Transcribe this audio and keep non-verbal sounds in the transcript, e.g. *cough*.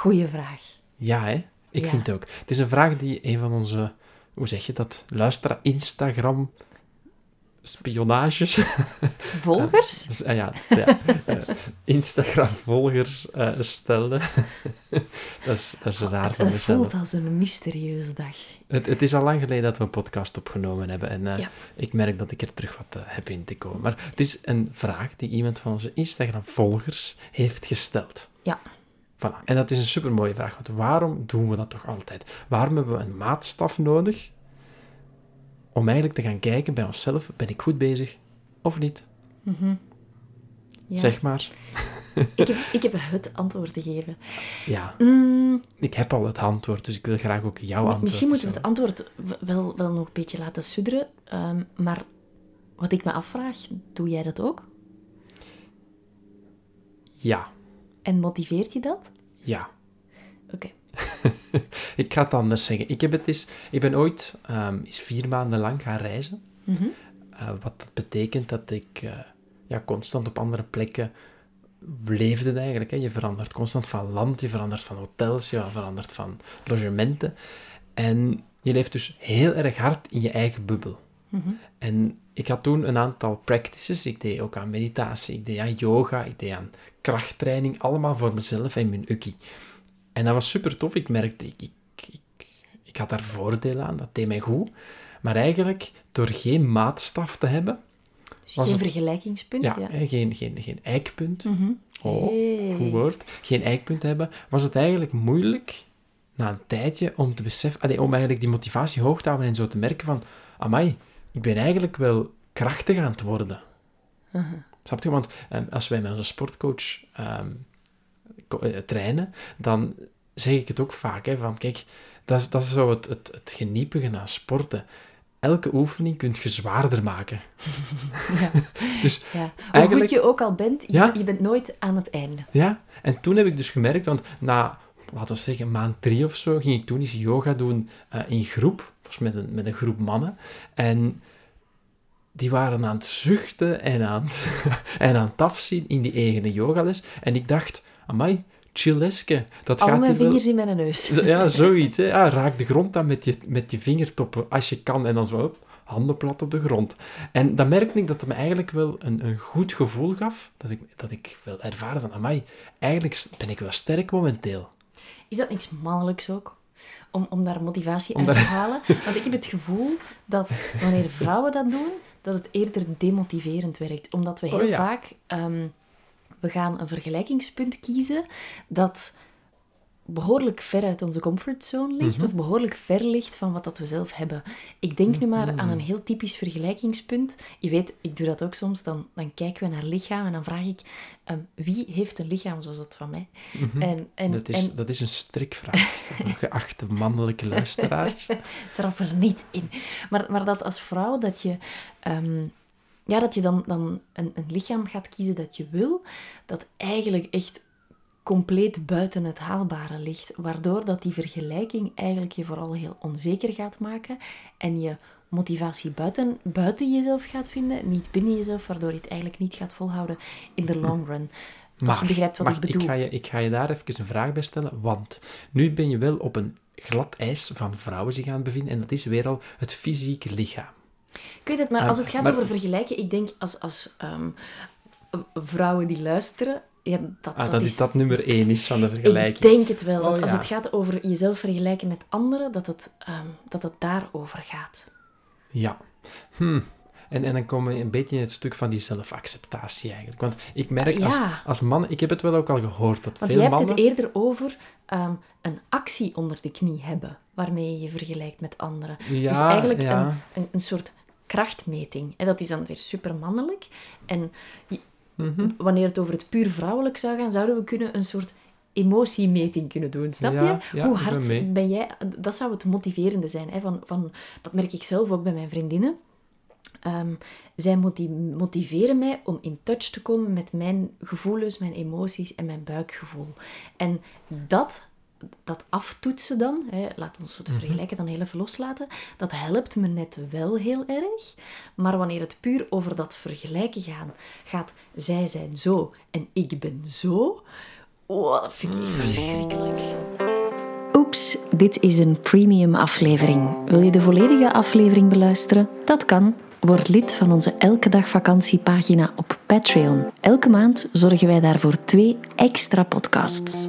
Goeie vraag. Ja, hè? Ik Ja. vind het ook. Het is een vraag die een van onze, hoe zeg je dat, luisteraar Instagram spionages, *laughs* Volgers? Dus, ah ja, ja eh, Instagram-volgers eh stelde. *laughs* dat, is, dat is raar van Het mezelf. voelt als een mysterieuze dag. Het, het is al lang geleden dat we een podcast opgenomen hebben en eh, Ja. ik merk dat ik er terug wat eh, heb in te komen. Maar het is een vraag die iemand van onze Instagram-volgers heeft gesteld. Ja. Voilà. En dat is een supermooie vraag, want waarom doen we dat toch altijd? Waarom hebben we een maatstaf nodig om eigenlijk te gaan kijken bij onszelf, ben ik goed bezig of niet? Ja. Zeg maar. Ik, heb, ik heb het antwoord te geven. Ja, Mm, ik heb al het antwoord, dus ik wil graag ook jouw antwoord. misschien moeten we het antwoord wel, wel nog een beetje laten sudderen. ehm, maar wat ik me afvraag, doe jij dat ook? Ja, En motiveert je dat? ja. Oké. *laughs* Ik ga het anders zeggen. Ik, heb het eens, ik ben ooit eens vier maanden lang gaan reizen. Mhm. Eh, wat dat betekent dat ik eh, ja, constant op andere plekken leefde eigenlijk. Hè. Je verandert constant van land, je verandert van hotels, je verandert van logementen. En je leeft dus heel erg hard in je eigen bubbel. En ik had toen een aantal practices. Ik deed ook aan meditatie, ik deed aan yoga, ik deed aan krachttraining. Allemaal voor mezelf en mijn ukkie. En dat was super tof. Ik merkte, ik, ik, ik, ik had daar voordeel aan, dat deed mij goed. Maar eigenlijk, door geen maatstaf te hebben, Dus Was geen het- vergelijkingspunt? ja, Ja. hè, geen, geen, geen eikpunt, Mhm. oh, Hey. goed woord, geen eikpunt hebben, was het eigenlijk moeilijk, na een tijdje, om te beseffen, allee, om eigenlijk die motivatie hoog te houden en zo te merken van, amai, ik ben eigenlijk wel krachtig aan het worden. Snap je? Want ehm, als wij met onze sportcoach ehm, eh, trainen, dan zeg ik het ook vaak, hè, van kijk, dat is, dat is zo het, het, het geniepige aan sporten. Elke oefening kun je zwaarder maken. *laughs* Ja. *laughs* Dus Ja. Hoe eigenlijk- goed je ook al bent, je, Ja. je bent nooit aan het einde. Ja, en toen heb ik dus gemerkt, want na, laten we zeggen, maand drie of zo, ging ik toen eens yoga doen eh, in groep, was met een, met een groep mannen. En die waren aan het zuchten en aan het, *laughs* en aan het afzien in die eigen yogales. En ik dacht, amai, chilleske, dat Al gaat mijn wel... vingers in mijn neus. Ja, zoiets. Hè. Ja, raak de grond aan met je, met je vingertoppen als je kan. En dan zo, hop, handen plat op de grond. En dan merkte ik dat het me eigenlijk wel een, een goed gevoel gaf. Dat ik, dat ik wel ervaren van, amai, eigenlijk ben ik wel sterk momenteel. Is dat niks mannelijks ook? Om, om daar motivatie Om uit daar- te halen? Want ik heb het gevoel dat wanneer vrouwen dat doen, dat het eerder demotiverend werkt. Omdat we heel Oh ja. vaak... ehm, we gaan een vergelijkingspunt kiezen dat behoorlijk ver uit onze comfortzone ligt, Mhm. of behoorlijk ver ligt van wat dat we zelf hebben. Ik denk nu maar aan Mhm. een heel typisch vergelijkingspunt. Je weet, ik doe dat ook soms, dan, dan kijken we naar lichaam en dan vraag ik, ehm, wie heeft een lichaam zoals dat van mij? En, en, Mhm. dat, is, en dat is een strikvraag, geachte mannelijke luisteraars. *laughs* trap er niet in. Maar, maar dat als vrouw, dat je, ehm, ja, dat je dan, dan een, een lichaam gaat kiezen dat je wil, dat eigenlijk echt compleet buiten het haalbare ligt, waardoor dat die vergelijking eigenlijk je vooral heel onzeker gaat maken en je motivatie buiten, buiten jezelf gaat vinden, niet binnen jezelf, waardoor je het eigenlijk niet gaat volhouden in de long run. Als je begrijpt wat ik bedoel. Ik ga, je, ik ga je daar even een vraag bij stellen, want nu ben je wel op een glad ijs van vrouwen zich aan het bevinden en dat is weer al het fysieke lichaam. Ik weet het, maar als het gaat over vergelijken, ik denk als, als ehm, vrouwen die luisteren, ja, dat, ah, dat, is dat nummer één is van de vergelijking. Ik denk het wel. Oh, als het gaat over jezelf vergelijken met anderen, dat het, um, dat het daarover gaat. Ja. Hm. En, en dan komen we een beetje in het stuk van die zelfacceptatie eigenlijk. Want ik merk als, als man, ik heb het wel ook al gehoord, dat Want veel mannen... Want je hebt het eerder over um, een actie onder de knie hebben, waarmee je je vergelijkt met anderen. Ja, dus eigenlijk een, een, een, soort krachtmeting. En dat is dan weer super mannelijk. Mhm. Wanneer het over het puur vrouwelijk zou gaan, zouden we kunnen een soort emotiemeting kunnen doen. Snap je? Hoe hard ben, jij... Dat zou het motiverende zijn. Hè? Van, van, dat merk ik zelf ook bij mijn vriendinnen. Um, zij motiveren mij om in touch te komen met mijn gevoelens, mijn emoties en mijn buikgevoel. En dat dat aftoetsen dan, hè, laten we ons het mhm. vergelijken dan heel even loslaten, dat helpt me net wel heel erg. Maar wanneer het puur over dat vergelijken gaan, gaat, zij zijn zo en ik ben zo, oh, dat vind ik echt mm. verschrikkelijk. Oeps, dit is een premium aflevering. Wil je de volledige aflevering beluisteren? Dat kan. Word lid van onze Elke Dag Vakantiepagina op Patreon. Elke maand zorgen wij daarvoor twee extra podcasts.